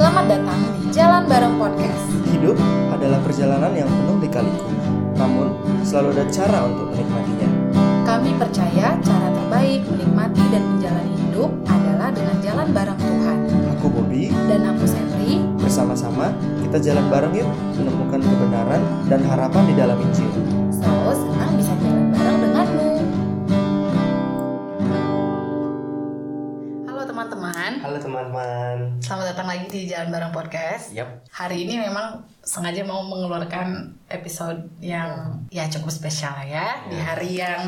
Selamat datang di Jalan Bareng Podcast. Hidup adalah perjalanan yang penuh lika-liku, namun selalu ada cara untuk menikmatinya. Kami percaya cara terbaik menikmati dan menjalani hidup adalah dengan jalan bareng Tuhan. Aku Bobby, Dan aku Sentri, bersama-sama kita jalan bareng yuk menemukan kebenaran dan harapan di dalam Injil. so senang Halo teman-teman. selamat datang lagi di Jalan Bareng Podcast. Yap. Hari ini memang sengaja mau mengeluarkan episode yang ya cukup spesial ya di hari yang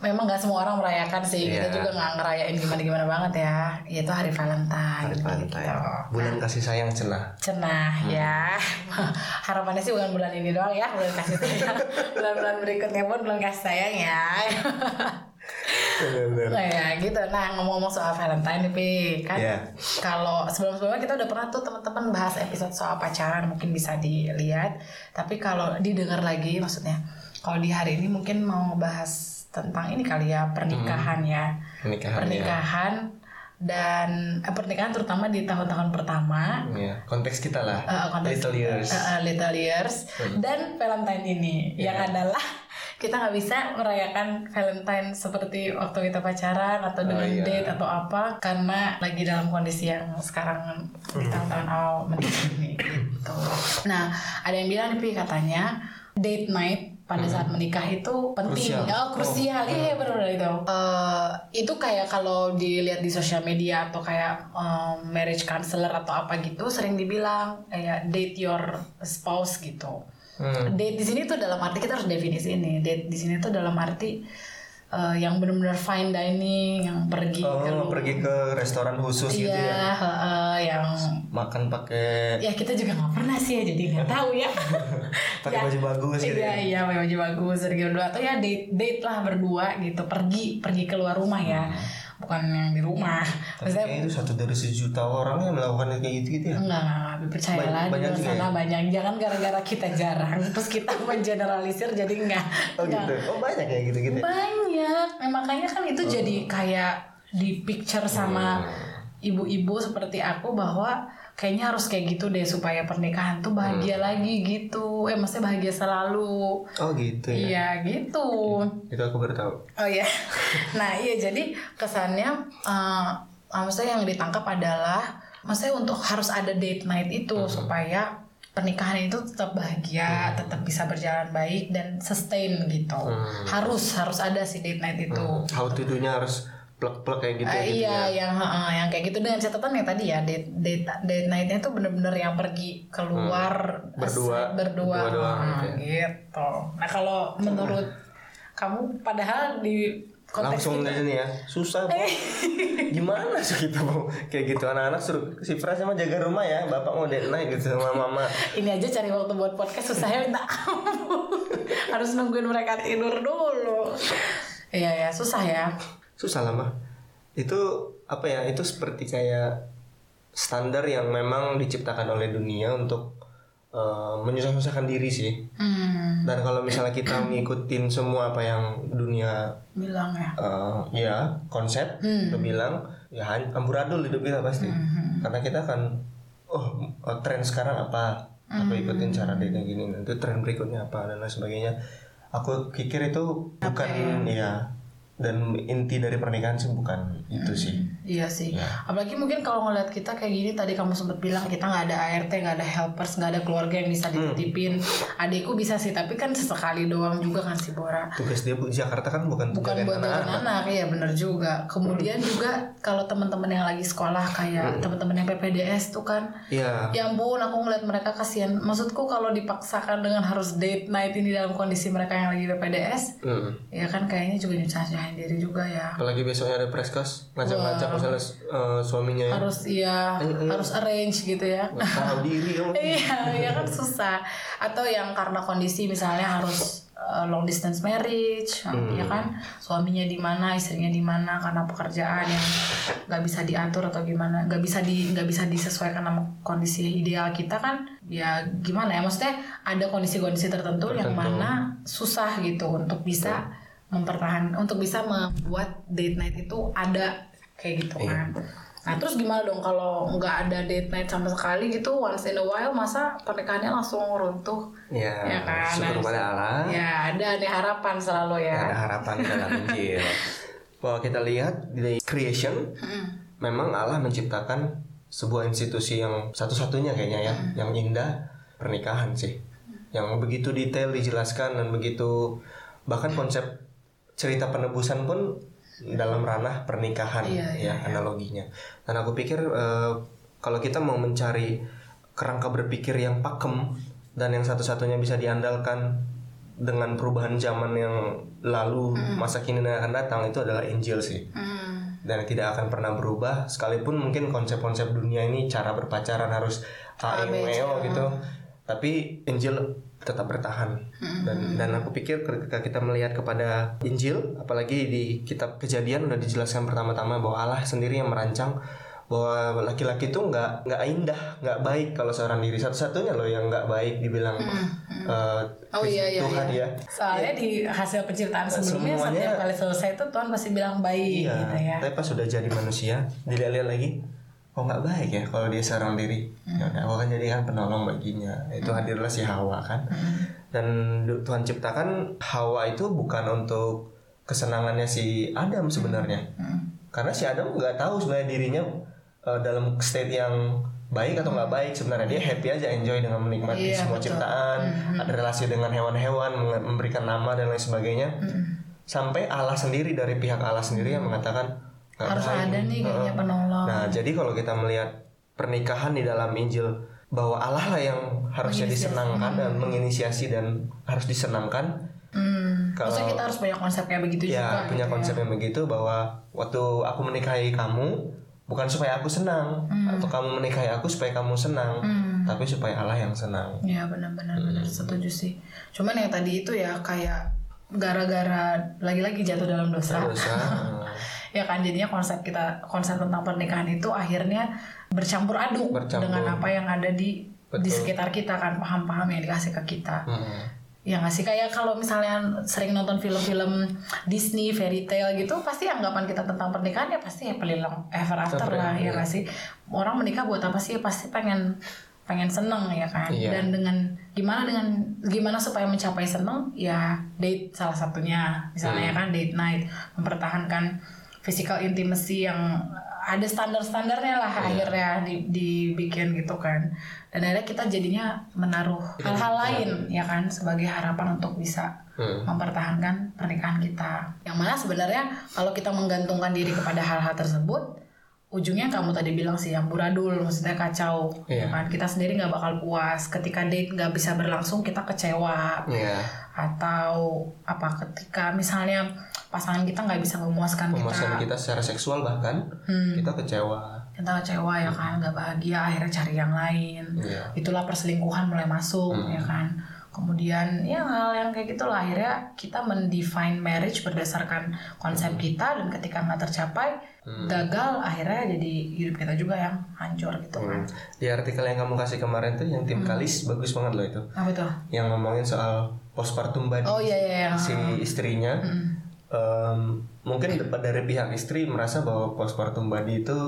memang nggak semua orang merayakan sih kita Iya. juga nggak ngerayain gimana gimana banget ya yaitu hari Valentine. Hari Valentine. gitu. Bulan kasih sayang cenah. Cenah ya harapannya sih bukan bulan ini doang ya bulan kasih sayang bulan-bulan berikutnya pun bulan kasih sayang ya nah ya gitu nah ngomong-ngomong soal Valentine nih Pi kan Iya. kalau sebelum-sebelumnya kita udah pernah tuh teman-teman bahas episode soal pacaran mungkin bisa dilihat tapi kalau didengar lagi maksudnya kalau di hari ini mungkin mau bahas tentang ini kali ya pernikahan ya Pernikahan. pernikahan dan eh, pernikahan terutama di tahun-tahun pertama Ya. Konteks kita lah. Eh, konteks- Little years. Eh, eh, little years dan Valentine ini Iya. yang adalah kita nggak bisa merayakan Valentine seperti waktu kita pacaran atau dengan iya. date atau apa karena lagi dalam kondisi yang sekarang di Hmm. tahun-tahun awal menikah ini gitu. Nah ada yang bilang nih katanya date night pada saat menikah itu penting, Hmm. Krusial. oh krusial, iya benar itu. Eh, itu kayak kalau dilihat di sosial media atau kayak eh, marriage counselor atau apa gitu sering dibilang kayak date your spouse gitu. Hmm. Date di sini tuh dalam arti kita harus definisi ini. Date di sini tuh dalam arti eh, yang benar-benar fine dining, yang pergi Oh, ke pergi ke restoran khusus gitu iya, ya. heeh, yang Makan pakai ya kita juga nggak pernah sih ya jadi nggak tahu ya. pakai Ya. baju bagus gitu. Iya ya. iya pakai baju bagus pergi berdua atau ya date date lah berdua gitu pergi pergi keluar rumah ya bukan yang di rumah. Tapi Maksudnya itu satu dari sejuta orang yang melakukan kayak gitu gitu ya. enggak enggak, enggak percaya lah Banyak- di sana ya? banyak jangan gara-gara kita jarang terus kita mengeneralisir jadi enggak. Oh Enggak. gitu. Oh banyak kayak gitu gitu. Banyak. Nah, makanya kan itu Oh. jadi kayak di picture sama Hmm. ibu-ibu seperti aku bahwa kayaknya harus kayak gitu deh supaya pernikahan tuh bahagia Hmm. lagi gitu. Eh maksudnya bahagia selalu. Oh gitu ya. Iya gitu. Itu aku baru tahu. Oh iya. Nah iya jadi kesannya eh maksudnya yang ditangkap adalah maksudnya untuk harus ada date night itu Hmm. supaya pernikahan itu tetap bahagia, tetap bisa berjalan baik dan sustain gitu. Hmm. Harus harus ada si date night itu. How to do-nya harus plek-plek kayak gitu ya. gitu iya, ya. yang heeh, yang kayak gitu dengan catatan yang tadi ya date date date night-nya tuh bener-bener yang pergi keluar Hmm. Berdua. berdua, Berdua doang Hmm, gitu gitu. Nah kalau menurut kamu padahal di Langsung kita- aja nih ya. Susah, Bu. Gimana sih kita mau kayak gitu anak-anak suruh si Fras sama jaga rumah ya. Bapak mau date night gitu sama mama. ini aja cari waktu buat podcast susahnya minta ampun. harus nungguin mereka tidur dulu. Iya ya susah ya. Susah lah mah. Itu apa ya? Itu seperti kayak standar yang memang diciptakan oleh dunia untuk eh, menyusah-susahkan diri sih. Hmm, Dan kalau misalnya kita ngikutin semua apa yang dunia bilang ya. eh, ya konsep Hmm. itu bilang ya amburadul hidup kita pasti. Karena kita kan oh eh, tren sekarang apa? Aku Hmm. ikutin cara dia kayak gini. Nanti tren berikutnya apa dan lain sebagainya. Aku pikir itu bukan ya dan inti dari pernikahan sih bukan itu sih. Iya sih. Ya. Apalagi mungkin kalau ngeliat kita kayak gini tadi kamu sempat bilang kita nggak ada ART, nggak ada helpers, nggak ada keluarga yang bisa Hmm. dititipin. Adikku bisa sih, tapi kan sesekali doang juga kan si Bora. Tugas dia bu Jakarta kan bukan, Bukan buat anak-anak. anak, iya bener juga. Kemudian juga kalau teman-teman yang lagi sekolah kayak teman-teman yang PPDS tuh kan, Iya. ya ampun aku ngeliat mereka kasihan. Maksudku kalau dipaksakan dengan harus date night ini dalam kondisi mereka yang lagi PPDS, Hmm. ya kan kayaknya juga nyusahin diri juga ya. Apalagi besoknya ada preskes ngajak-ngajak misalnya eh, suaminya ya. Harus iya, harus arrange gitu ya. Tahu diri kamu. iya ya kan susah atau yang karena kondisi misalnya harus uh, long distance marriage ya kan suaminya di mana istrinya di mana karena pekerjaan yang nggak bisa diatur atau gimana nggak bisa di nggak bisa disesuaikan sama kondisi ideal kita kan ya gimana ya maksudnya ada kondisi-kondisi tertentu, yang mana susah gitu untuk bisa mempertahan untuk bisa membuat date night itu ada kayak gitu Iya. kan nah terus gimana dong kalau nggak ada date night sama sekali gitu once in a while masa pernikahannya langsung runtuh Ya, Ya kan, syukur harus- pada Allah. ya ada ada harapan selalu ya Ada harapan dalam Injil. Bahwa kita lihat di creation, Mm. memang Allah menciptakan sebuah institusi yang satu-satunya kayaknya ya, yang indah pernikahan sih. Yang begitu detail dijelaskan dan begitu bahkan konsep cerita penebusan pun dalam ranah pernikahan Iya, iya, ya analoginya. Dan aku pikir eh, kalau kita mau mencari kerangka berpikir yang pakem dan yang satu-satunya bisa diandalkan dengan perubahan zaman yang lalu masa kini dan akan datang itu adalah Injil sih. Hmm. dan tidak akan pernah berubah sekalipun mungkin konsep-konsep dunia ini cara berpacaran harus A, A, E, B, C, O, gitu. Tapi Injil tetap bertahan dan dan aku pikir ketika kita melihat kepada Injil apalagi di kitab Kejadian udah dijelaskan pertama-tama bahwa Allah sendiri yang merancang bahwa laki-laki itu nggak nggak indah nggak baik kalau seorang diri satu-satunya loh yang nggak baik dibilang eh, Oh iya iya. Tuhan iya. ya Soalnya di hasil penciptaan sebelumnya Semuanya- setiap kali selesai itu Tuhan pasti bilang baik Iya, gitu ya. tapi pas sudah jadi manusia, dilihat-lihat lagi, oh nggak baik ya kalau dia seorang diri. Ya udah, aku akan jadikan penolong baginya. Itu hadirlah si Hawa kan. Dan du- Tuhan ciptakan Hawa itu bukan untuk kesenangannya si Adam sebenarnya. Karena si Adam nggak tahu sebenarnya dirinya eh, dalam state yang baik atau nggak baik sebenarnya dia happy aja enjoy dengan menikmati Iya, semua betul. ciptaan ada relasi dengan hewan-hewan memberikan nama dan lain sebagainya sampai Allah sendiri dari pihak Allah sendiri yang mengatakan "Nggak Harus ada nih kayaknya penolong. Nah, jadi kalau kita melihat pernikahan di dalam Injil bahwa Allah lah yang harusnya disenangkan dan menginisiasi dan harus disenangkan. Hmm. Kalau- Maksudnya kita harus punya konsep kayak begitu ya, juga. punya gitu konsep yang begitu bahwa waktu aku menikahi kamu bukan supaya aku senang atau kamu menikahi aku supaya kamu senang, Hmm. tapi supaya Allah yang senang. Ya benar-benar Hmm. benar setuju sih. Cuman yang tadi itu ya kayak gara-gara lagi-lagi jatuh dalam dosa. Dosa. ya kan jadinya konsep kita konsep tentang pernikahan itu akhirnya bercampur aduk Bercampur. dengan apa yang ada di di Betul. sekitar kita kan paham-paham yang dikasih ke kita. Hmm. Ya nggak sih kayak kalau misalnya sering nonton film-film Disney, fairy tale gitu, pasti anggapan kita tentang pernikahan ya pasti happily long ever after Ever, lah ya iya. nggak sih. Orang menikah buat apa sih? Pasti pengen pengen seneng ya kan. Iya. Dan dengan gimana dengan gimana supaya mencapai seneng ya date salah satunya misalnya Hmm. ya kan date night mempertahankan physical intimacy yang ada standar-standarnya lah Iya. akhirnya di- dibikin gitu kan dan akhirnya kita jadinya menaruh hal-hal lain ya kan sebagai harapan untuk bisa Hmm. mempertahankan pernikahan kita yang mana sebenarnya kalau kita menggantungkan diri kepada hal-hal tersebut ujungnya kamu tadi bilang sih yang buradul maksudnya kacau Iya. ya kan kita sendiri nggak bakal puas ketika date nggak bisa berlangsung kita kecewa Iya. atau apa ketika misalnya pasangan kita nggak bisa memuaskan Memuaskan kita kita secara seksual bahkan Hmm. kita kecewa. kita kecewa ya kan nggak bahagia akhirnya cari yang lain Iya. itulah perselingkuhan mulai masuk Hmm. ya kan kemudian ya hal yang kayak gitulah akhirnya kita mendefine marriage berdasarkan konsep kita dan ketika nggak tercapai Hmm. gagal akhirnya jadi hidup kita juga yang hancur gitu kan Hmm. Di artikel yang kamu kasih kemarin tuh yang tim Kalis bagus banget loh itu. apa tuh Yang ngomongin soal postpartum body oh iya iya iya. si istrinya. Hmm. Em, mungkin dari pihak istri merasa bahwa postpartum body itu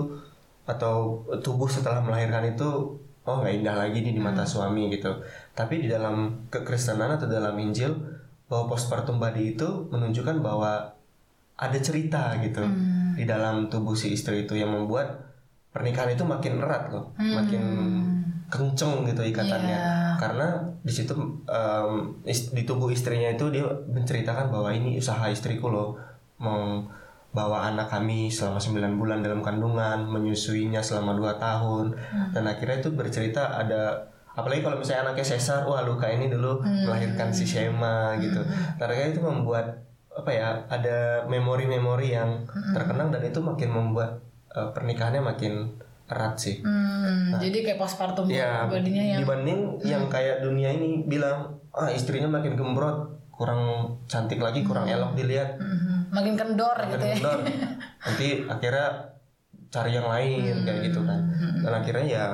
atau tubuh setelah melahirkan itu oh nggak indah lagi nih di mata suami gitu. Tapi di dalam kekristenan atau dalam Injil bahwa postpartum body itu menunjukkan bahwa ada cerita gitu Hmm. di dalam tubuh si istri itu yang membuat pernikahan itu makin erat loh, makin kenceng gitu ikatannya. Iya. Karena di situ is- di tubuh istrinya itu dia menceritakan bahwa ini usaha istriku loh membawa anak kami selama 9 bulan dalam kandungan, menyusuinya selama 2 tahun dan akhirnya itu bercerita ada apalagi kalau misalnya anaknya sesar, wah luka ini dulu melahirkan si Shema gitu. Karena itu membuat apa ya ada memori-memori yang terkenang dan itu makin membuat eh, pernikahannya makin erat sih. Hmm, jadi kayak postpartum Ya, bodinya yang dibanding yang kayak dunia ini bilang ah istrinya makin gembrot, kurang cantik lagi, kurang elok dilihat, Mhm. makin kendor makin gitu ya. kendor. Nanti akhirnya cari yang lain kayak gitu kan. Dan akhirnya ya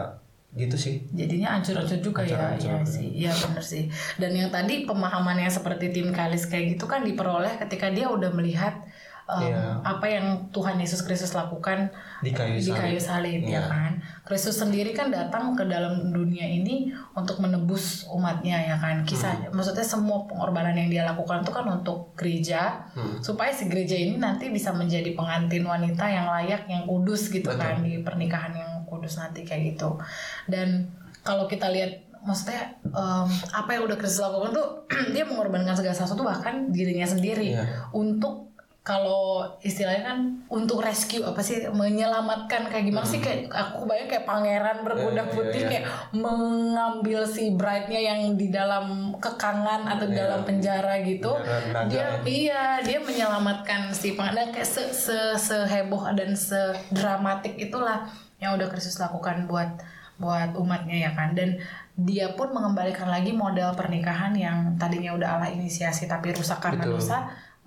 gitu sih. jadinya ancur-ancur juga ya, Ancur-ancur. ya sih, iya bener sih. Dan yang tadi pemahamannya seperti tim Kalis kayak gitu kan diperoleh ketika dia udah melihat um, Iya. apa yang Tuhan Yesus Kristus lakukan Di kayu di salib. kayu salib ya Iya. kan. Kristus sendiri kan datang ke dalam dunia ini untuk menebus umatnya ya kan. Kisah Hmm. maksudnya semua pengorbanan yang dia lakukan itu kan untuk gereja Hmm. supaya si gereja ini nanti bisa menjadi pengantin wanita yang layak, yang kudus gitu Betul. kan di pernikahan yang kudus nanti kayak gitu. Dan kalau kita lihat maksudnya em, apa yang udah Kristus lakukan tuh dia mengorbankan segala sesuatu bahkan dirinya sendiri Iya. untuk kalau istilahnya kan untuk rescue apa sih menyelamatkan kayak gimana sih kayak aku bayang kayak pangeran berkuda Iya, iya, putih iya. kayak mengambil si bride-nya yang di dalam kekangan atau di Iya. dalam penjara gitu naga dia ya. iya dia menyelamatkan si pangeran kayak se, se seheboh dan sedramatik itulah yang udah Kristus lakukan buat buat umatnya ya kan dan dia pun mengembalikan lagi model pernikahan yang tadinya udah Allah inisiasi tapi rusak karena Betul. dosa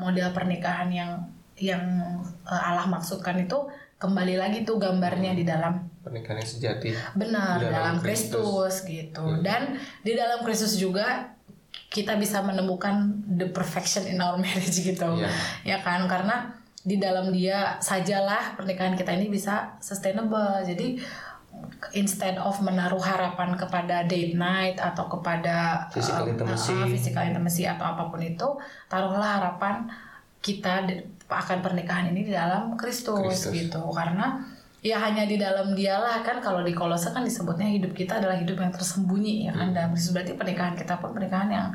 model pernikahan yang yang eh, Allah maksudkan itu kembali lagi tuh gambarnya di dalam pernikahan yang sejati. Benar Di dalam dalam Kristus. Gitu. Dan di dalam Kristus juga kita bisa menemukan the perfection in our marriage gitu. Iya. ya kan? Karena di dalam dia sajalah pernikahan kita ini bisa sustainable. Jadi instead of menaruh harapan kepada date night atau kepada Physical uh, intimacy. uh, physical intimacy atau apa pun itu taruhlah harapan kita akan pernikahan ini di dalam Kristus Kristus. gitu. Karena ya hanya di dalam dialah kan kalau di kolose kan disebutnya hidup kita adalah hidup yang tersembunyi ya kan? Dalam Kristus berarti pernikahan kita pun pernikahan yang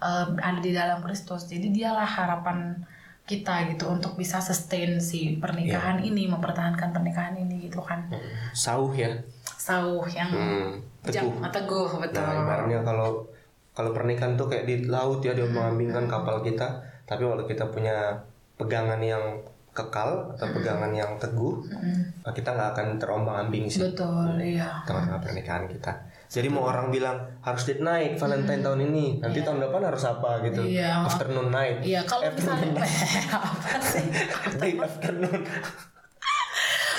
eh, ada di dalam Kristus. Jadi dialah harapan kita gitu untuk bisa sustain si pernikahan ini mempertahankan pernikahan ini gitu kan? Sauh ya sauh yang hmm, jam teguh. teguh betul. nah ibaratnya kalau kalau pernikahan tuh kayak di laut ya dia mengambingkan kapal kita. Tapi kalau kita punya pegangan yang kekal atau pegangan yang teguh kita nggak akan terombang ambing sih. Betul iya. tengah-tengah pernikahan kita. Jadi mau orang bilang harus date night Valentine tahun ini. Nanti tahun depan harus apa? gitu. Iya. afternoon night. Iya kalau misalnya apa sih? Date afternoon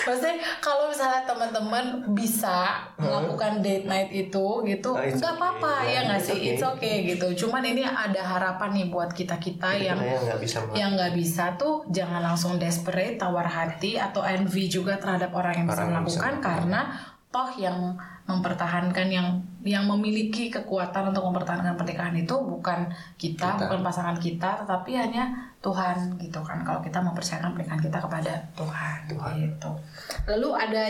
Maksudnya kalau misalnya teman-teman bisa melakukan date night itu gitu, Ah, nggak okay. apa-apa ya nggak sih, okay. it's okay gitu. Cuman ini ada harapan nih buat kita kita yang yang nggak bisa yang nggak bisa tuh jangan langsung desperate, tawar hati atau envy juga terhadap orang yang bisa Orang bisa melakukan karena toh yang mempertahankan yang yang memiliki kekuatan untuk mempertahankan pernikahan itu bukan kita, Kita. bukan pasangan kita, tetapi hanya Tuhan gitu kan. Kalau kita mempercayakan pernikahan kita kepada Tuhan, gitu. Lalu ada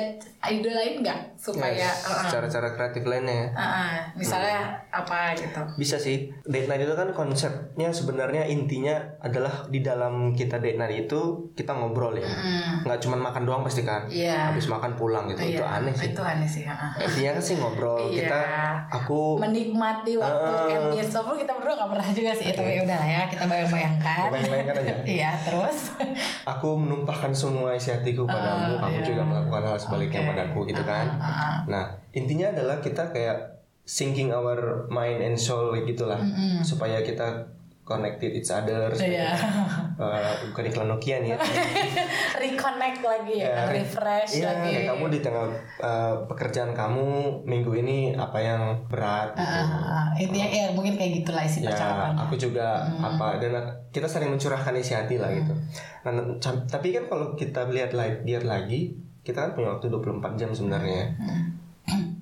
ide lain nggak supaya Yes, uh, uh, cara-cara kreatif lainnya ya. uh, uh, misalnya apa gitu? Bisa sih. Date night itu kan konsepnya sebenarnya intinya adalah di dalam kita date night itu kita ngobrol ya. Hmm, Nggak cuma makan doang pasti kan. Iya. Habis makan pulang gitu. Itu Iya, aneh sih. Itu aneh sih. uh, uh. Intinya kan sih ngobrol. Iya. Kita aku menikmati waktu Ah. MIS walaupun kita berdua gak pernah juga sih tapi udah lah ya kita bayang-bayangkan Bayang-bayangkan aja. iya terus aku menumpahkan semua isi hatiku padamu, Ah, kamu iya. juga melakukan hal sebaliknya Oke. padaku gitu kan. Ah, ah, Nah, intinya adalah kita kayak syncing our mind and soul gitulah supaya kita connected each other. supaya- Iya. Eh, bukan iklan Nokia nih ya. reconnect lagi ya, Ya, refresh Iya, lagi kayak kamu di tengah eh, pekerjaan kamu minggu ini apa yang berat Ah, gitu. ah, ah. intinya ya mungkin kayak gitulah isi ya percakapan aku juga apa dan kita saling mencurahkan isi hati lah gitu nah, tapi kan kalau kita lihat lihat lagi kita kan punya waktu 24 jam sebenarnya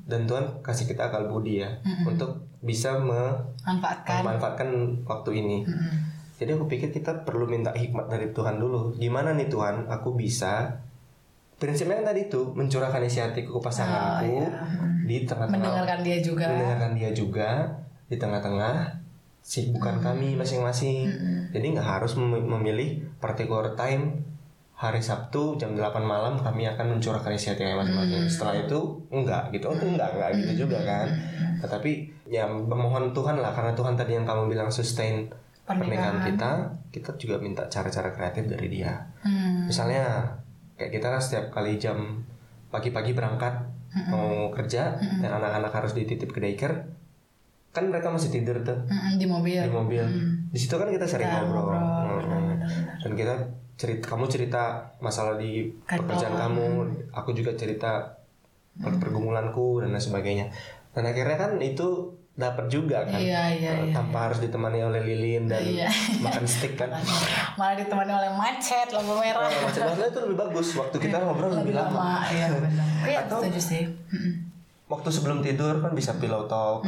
dan Tuhan kasih kita akal budi ya untuk bisa me- manfaatkan memanfaatkan waktu ini. Mm-mm. jadi aku pikir kita perlu minta hikmat dari Tuhan dulu. Gimana nih Tuhan? Aku bisa. Prinsipnya kan tadi itu mencurahkan isi hatiku ke pasanganku Oh, iya. di tengah-tengah. Mendengarkan dia juga. Mendengarkan dia juga di tengah-tengah. Sibukan kami masing-masing. Jadi nggak harus mem- memilih particular time hari Sabtu jam 8 malam kami akan mencurahkan isi hati masing-masing. Setelah itu enggak gitu. Oh, enggak, enggak gitu juga kan. Tetapi ya memohon Tuhan lah karena Tuhan tadi yang kamu bilang sustain pernikahan Pernikahan. kita, kita juga minta cara-cara kreatif dari dia. Hmm. Misalnya kayak kita kan setiap kali jam pagi-pagi berangkat mau kerja dan anak-anak harus dititip ke daycare, kan mereka masih tidur tuh Mm-mm, di mobil di mobil. Di situ kan kita sering ngobrol, ngobrol, benar-benar. dan kita cerita, kamu cerita masalah di Kantor. pekerjaan kamu, aku juga cerita per- pergumulanku dan lain sebagainya. Dan akhirnya kan itu dapat juga kan Iya, iya, Eh, iya, tanpa harus ditemani oleh lilin dan Iya. makan stick kan. Malah ditemani oleh macet lampu merah. Oh, macet banget. Itu lebih bagus. Waktu kita ngobrol lebih lama. iya benar. Iya Atau- setuju sih. Mm-mm. waktu sebelum tidur kan bisa pillow talk.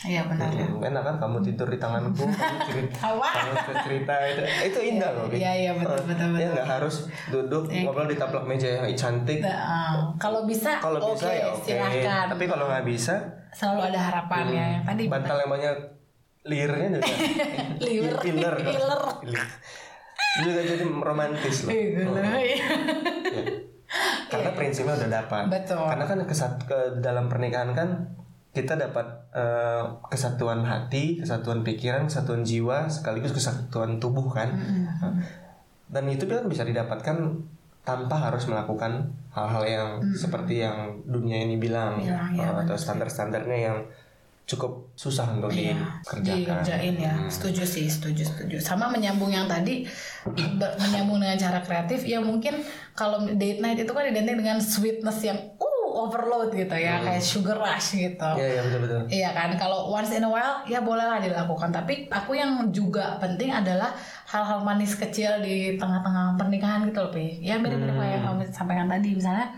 Iya benar ya Hmm, enak kan kamu tidur di tanganku kamu cerita kamu cerita itu itu indah loh. Iya, iya, betul, Eh, betul, ya betul. nggak harus duduk ngobrol di taplak meja yang cantik Nah, ah, kalau bisa kalau oke bisa ya oke silahkan tapi kalau nggak bisa selalu ada harapannya yang tadi bantal yang banyak lirnya juga Liur. Iler. Iler. juga jadi romantis loh Ih, gila. Ya. karena prinsipnya udah dapat Iya. Betul. karena kan kesat ke dalam pernikahan kan kita dapat eh, kesatuan hati kesatuan pikiran kesatuan jiwa sekaligus kesatuan tubuh kan? Dan itu kan bisa didapatkan tanpa harus melakukan hal-hal yang seperti yang dunia ini bilang Bilang, ya, atau standar-standarnya yang cukup susah untuk Iya, dikerjakan. dikerjain ya. Setuju sih, setuju, setuju. Sama menyambung yang tadi menyambung dengan cara kreatif ya mungkin kalau date night itu kan identik dengan sweetness yang uh overload gitu ya, kayak sugar rush gitu. Iya iya betul betul Iya kan, kalau once in a while ya bolehlah dilakukan. Tapi aku yang juga penting adalah hal-hal manis kecil di tengah-tengah pernikahan gitu loh, Pi. Ya mirip-mirip kayak yang kamu sampaikan tadi, misalnya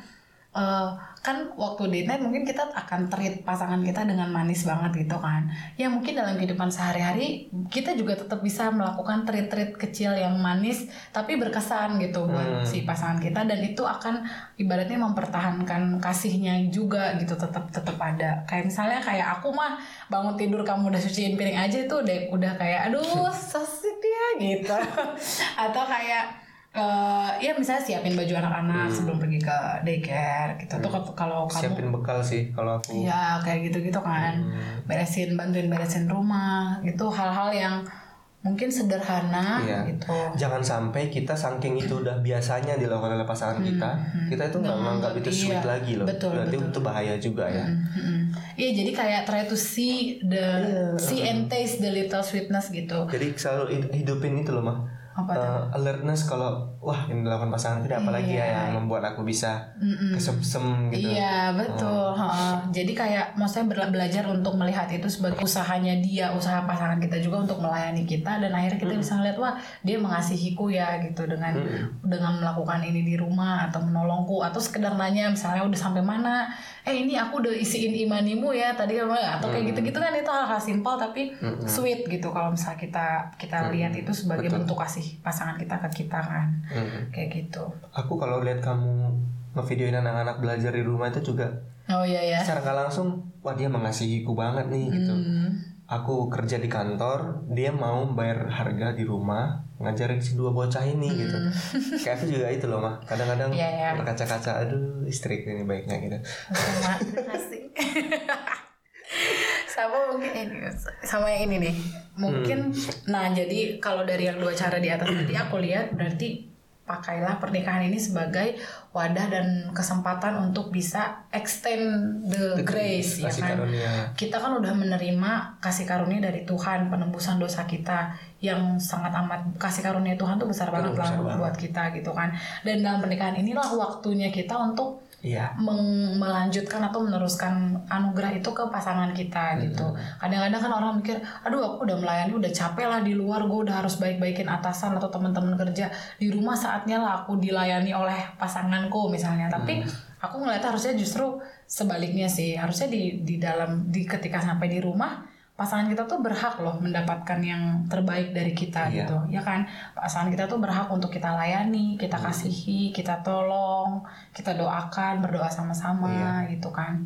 eh, kan waktu date night mungkin kita akan treat pasangan kita dengan manis banget gitu kan. Ya mungkin dalam kehidupan sehari-hari kita juga tetap bisa melakukan treat-treat kecil yang manis tapi berkesan gitu buat si pasangan kita dan itu akan ibaratnya mempertahankan kasihnya juga gitu tetap tetap ada. Kayak misalnya kayak aku mah bangun tidur kamu udah cuciin piring aja itu udah udah kayak aduh sweet ya gitu. Atau kayak eh ya misalnya siapin baju anak-anak sebelum pergi ke daycare gitu. Tuh kalau kamu siapin bekal sih kalau aku Iya kayak gitu-gitu kan beresin bantuin beresin rumah itu hal-hal yang mungkin sederhana Iya. gitu Jangan sampai kita saking itu udah biasanya dilakukan oleh pasangan kita, kita itu nggak menganggap itu sweet iya. lagi loh. Betul, Berarti betul. itu bahaya juga ya. Mm-mm. Iya jadi kayak try to see the see and taste the little sweetness gitu Jadi selalu hid- hidupin itu loh mah. Apa? Eh, alertness kalau wah ini dilakukan pasangan tidak apalagi ya yang membuat aku bisa kesem-sem gitu. Iya betul. heeh. Jadi kayak maksudnya bela- belajar untuk melihat itu sebagai usahanya dia, usaha pasangan kita juga untuk melayani kita dan akhirnya kita bisa ngeliat wah dia mengasihiku ya gitu dengan dengan melakukan ini di rumah atau menolongku atau sekedar nanya misalnya udah sampai mana, eh ini aku udah isiin imanimu ya tadi kan atau kayak gitu-gitu kan itu hal-hal simpel tapi sweet gitu kalau misalnya kita kita lihat itu sebagai bentuk kasih pasangan kita ke kita kan Mm. kayak gitu. Aku kalau lihat kamu ngevideoin anak-anak belajar di rumah itu juga Oh iya ya. secara nggak langsung wah dia mengasihiku banget nih gitu. Hmm. Aku kerja di kantor, dia mau bayar harga di rumah ngajarin si dua bocah ini gitu. Kayak aku juga itu loh mah. Kadang-kadang Hmm. Iya, iya. berkaca-kaca, aduh istriku ini baiknya gitu. sama kasih sama mungkin ini sama yang ini nih mungkin nah jadi kalau dari yang dua cara di atas tadi aku lihat berarti pakailah pernikahan ini sebagai wadah dan kesempatan untuk bisa extend the grace ya Kasih kan karunia. kita kan udah menerima kasih karunia dari Tuhan penembusan dosa kita yang sangat amat kasih karunia Tuhan tuh besar banget lah besar banget. buat kita gitu kan dan dalam pernikahan inilah waktunya kita untuk Iya. meng- melanjutkan atau meneruskan anugerah itu ke pasangan kita gitu. Kadang-kadang kan orang mikir, aduh aku udah melayani udah capek lah di luar, gue udah harus baik-baikin atasan atau teman-teman kerja. Di rumah saatnya lah aku dilayani oleh pasanganku misalnya. Tapi aku ngeliat harusnya justru sebaliknya sih. Harusnya di di dalam di ketika sampai di rumah pasangan kita tuh berhak loh mendapatkan yang terbaik dari kita Iya. gitu ya kan pasangan kita tuh berhak untuk kita layani kita kasihi kita tolong kita doakan berdoa sama-sama gitu kan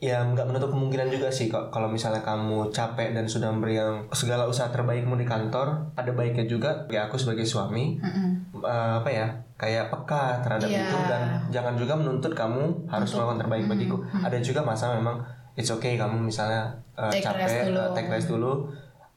Ya nggak menutup kemungkinan juga sih kok kalau misalnya kamu capek dan sudah memberi yang segala usaha terbaikmu di kantor, ada baiknya juga ya aku sebagai suami Mm-mm. eh, apa ya kayak peka terhadap Iya. itu dan jangan juga menuntut kamu harus melakukan terbaik bagiku. Ada juga masa memang it's okay kamu misalnya eh, Take capek rest dulu. eh, take rest dulu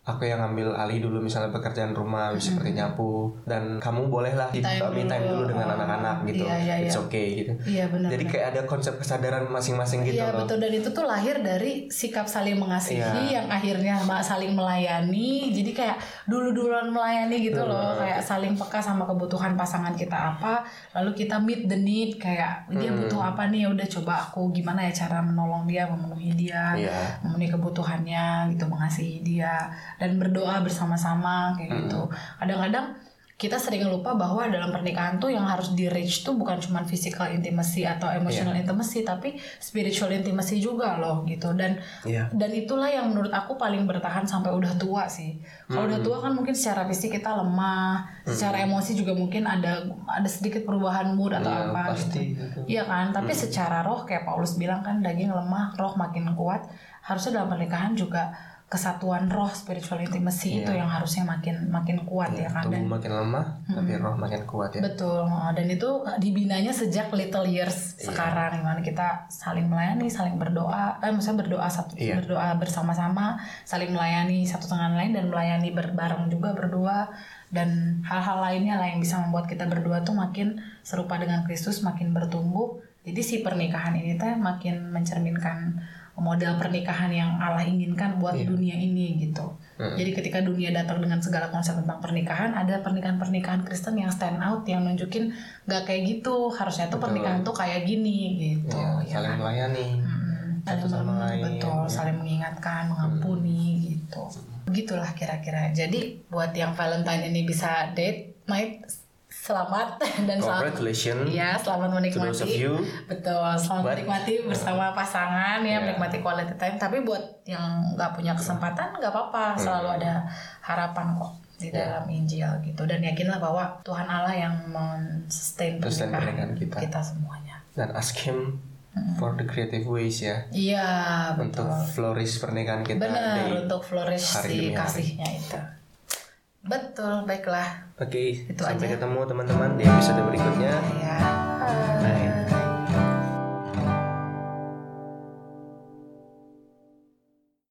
aku yang ngambil alih dulu misalnya pekerjaan rumah seperti nyapu dan kamu bolehlah Me time me time dulu. dulu dengan Oh, anak-anak gitu iya, iya, it's iya. okay gitu Iya benar. jadi kayak ada konsep kesadaran masing-masing gitu Iya loh betul dan itu tuh lahir dari sikap saling mengasihi Iya. yang akhirnya saling melayani. Jadi kayak dulu-duluan melayani gitu loh, kayak saling peka sama kebutuhan pasangan kita apa, lalu kita meet the need kayak dia butuh apa nih ya udah coba aku gimana ya cara menolong dia, memenuhi dia, Iya. memenuhi kebutuhannya gitu, mengasihi dia dan berdoa bersama-sama kayak gitu. Kadang-kadang kita sering lupa bahwa dalam pernikahan tuh yang harus di reach tuh bukan cuma physical intimacy atau emotional intimacy tapi spiritual intimacy juga loh gitu. Dan Iya. dan itulah yang menurut aku paling bertahan sampai udah tua sih. Kalau udah tua kan mungkin secara fisik kita lemah secara emosi juga mungkin ada ada sedikit perubahan mood atau Iya, apa pasti gitu. gitu. iya kan? Tapi secara roh kayak Paulus bilang kan daging lemah roh makin kuat harusnya dalam pernikahan juga kesatuan roh spiritual intimacy itu yang harusnya makin makin kuat ya kan dan tubuh makin lemah tapi roh makin kuat ya Betul, dan itu dibinanya sejak little years Iya. sekarang, di mana kita saling melayani, saling berdoa, eh maksudnya berdoa satu Iya. berdoa bersama-sama, saling melayani satu dengan lain dan melayani berbareng juga berdua dan hal-hal lainnya lah yang bisa membuat kita berdua tuh makin serupa dengan Kristus, makin bertumbuh. Jadi si pernikahan ini teh makin mencerminkan model pernikahan yang Allah inginkan buat Iya. dunia ini gitu. Jadi ketika dunia datang dengan segala konsep tentang pernikahan, ada pernikahan-pernikahan Kristen yang stand out, yang nunjukin nggak kayak gitu. Harusnya tuh pernikahan tuh kayak gini gitu. Iya, ya saling kan? melayani Mm, satu saling sama lain, betul, ya. saling mengingatkan, mengampuni gitu. Begitulah kira-kira. Jadi buat yang Valentine ini bisa date, night selamat dan selamat congratulations Iya, selamat those of menikmati. you Betul, selamat But- menikmati bersama pasangan ya, Yeah. menikmati quality time. Tapi buat yang nggak punya kesempatan, nggak apa-apa, selalu ada harapan kok di Hmm. Yeah. dalam Injil gitu. Dan yakinlah bahwa Tuhan Allah yang men-sustain Sustain pernikahan pernikahan kita. semuanya. dan ask him for the creative ways ya Iya, untuk betul. flourish pernikahan kita Benar, untuk flourish hari si kasihnya itu. Betul, baiklah. Oke, Itu sampai aja. ketemu teman-teman di episode berikutnya. Ya.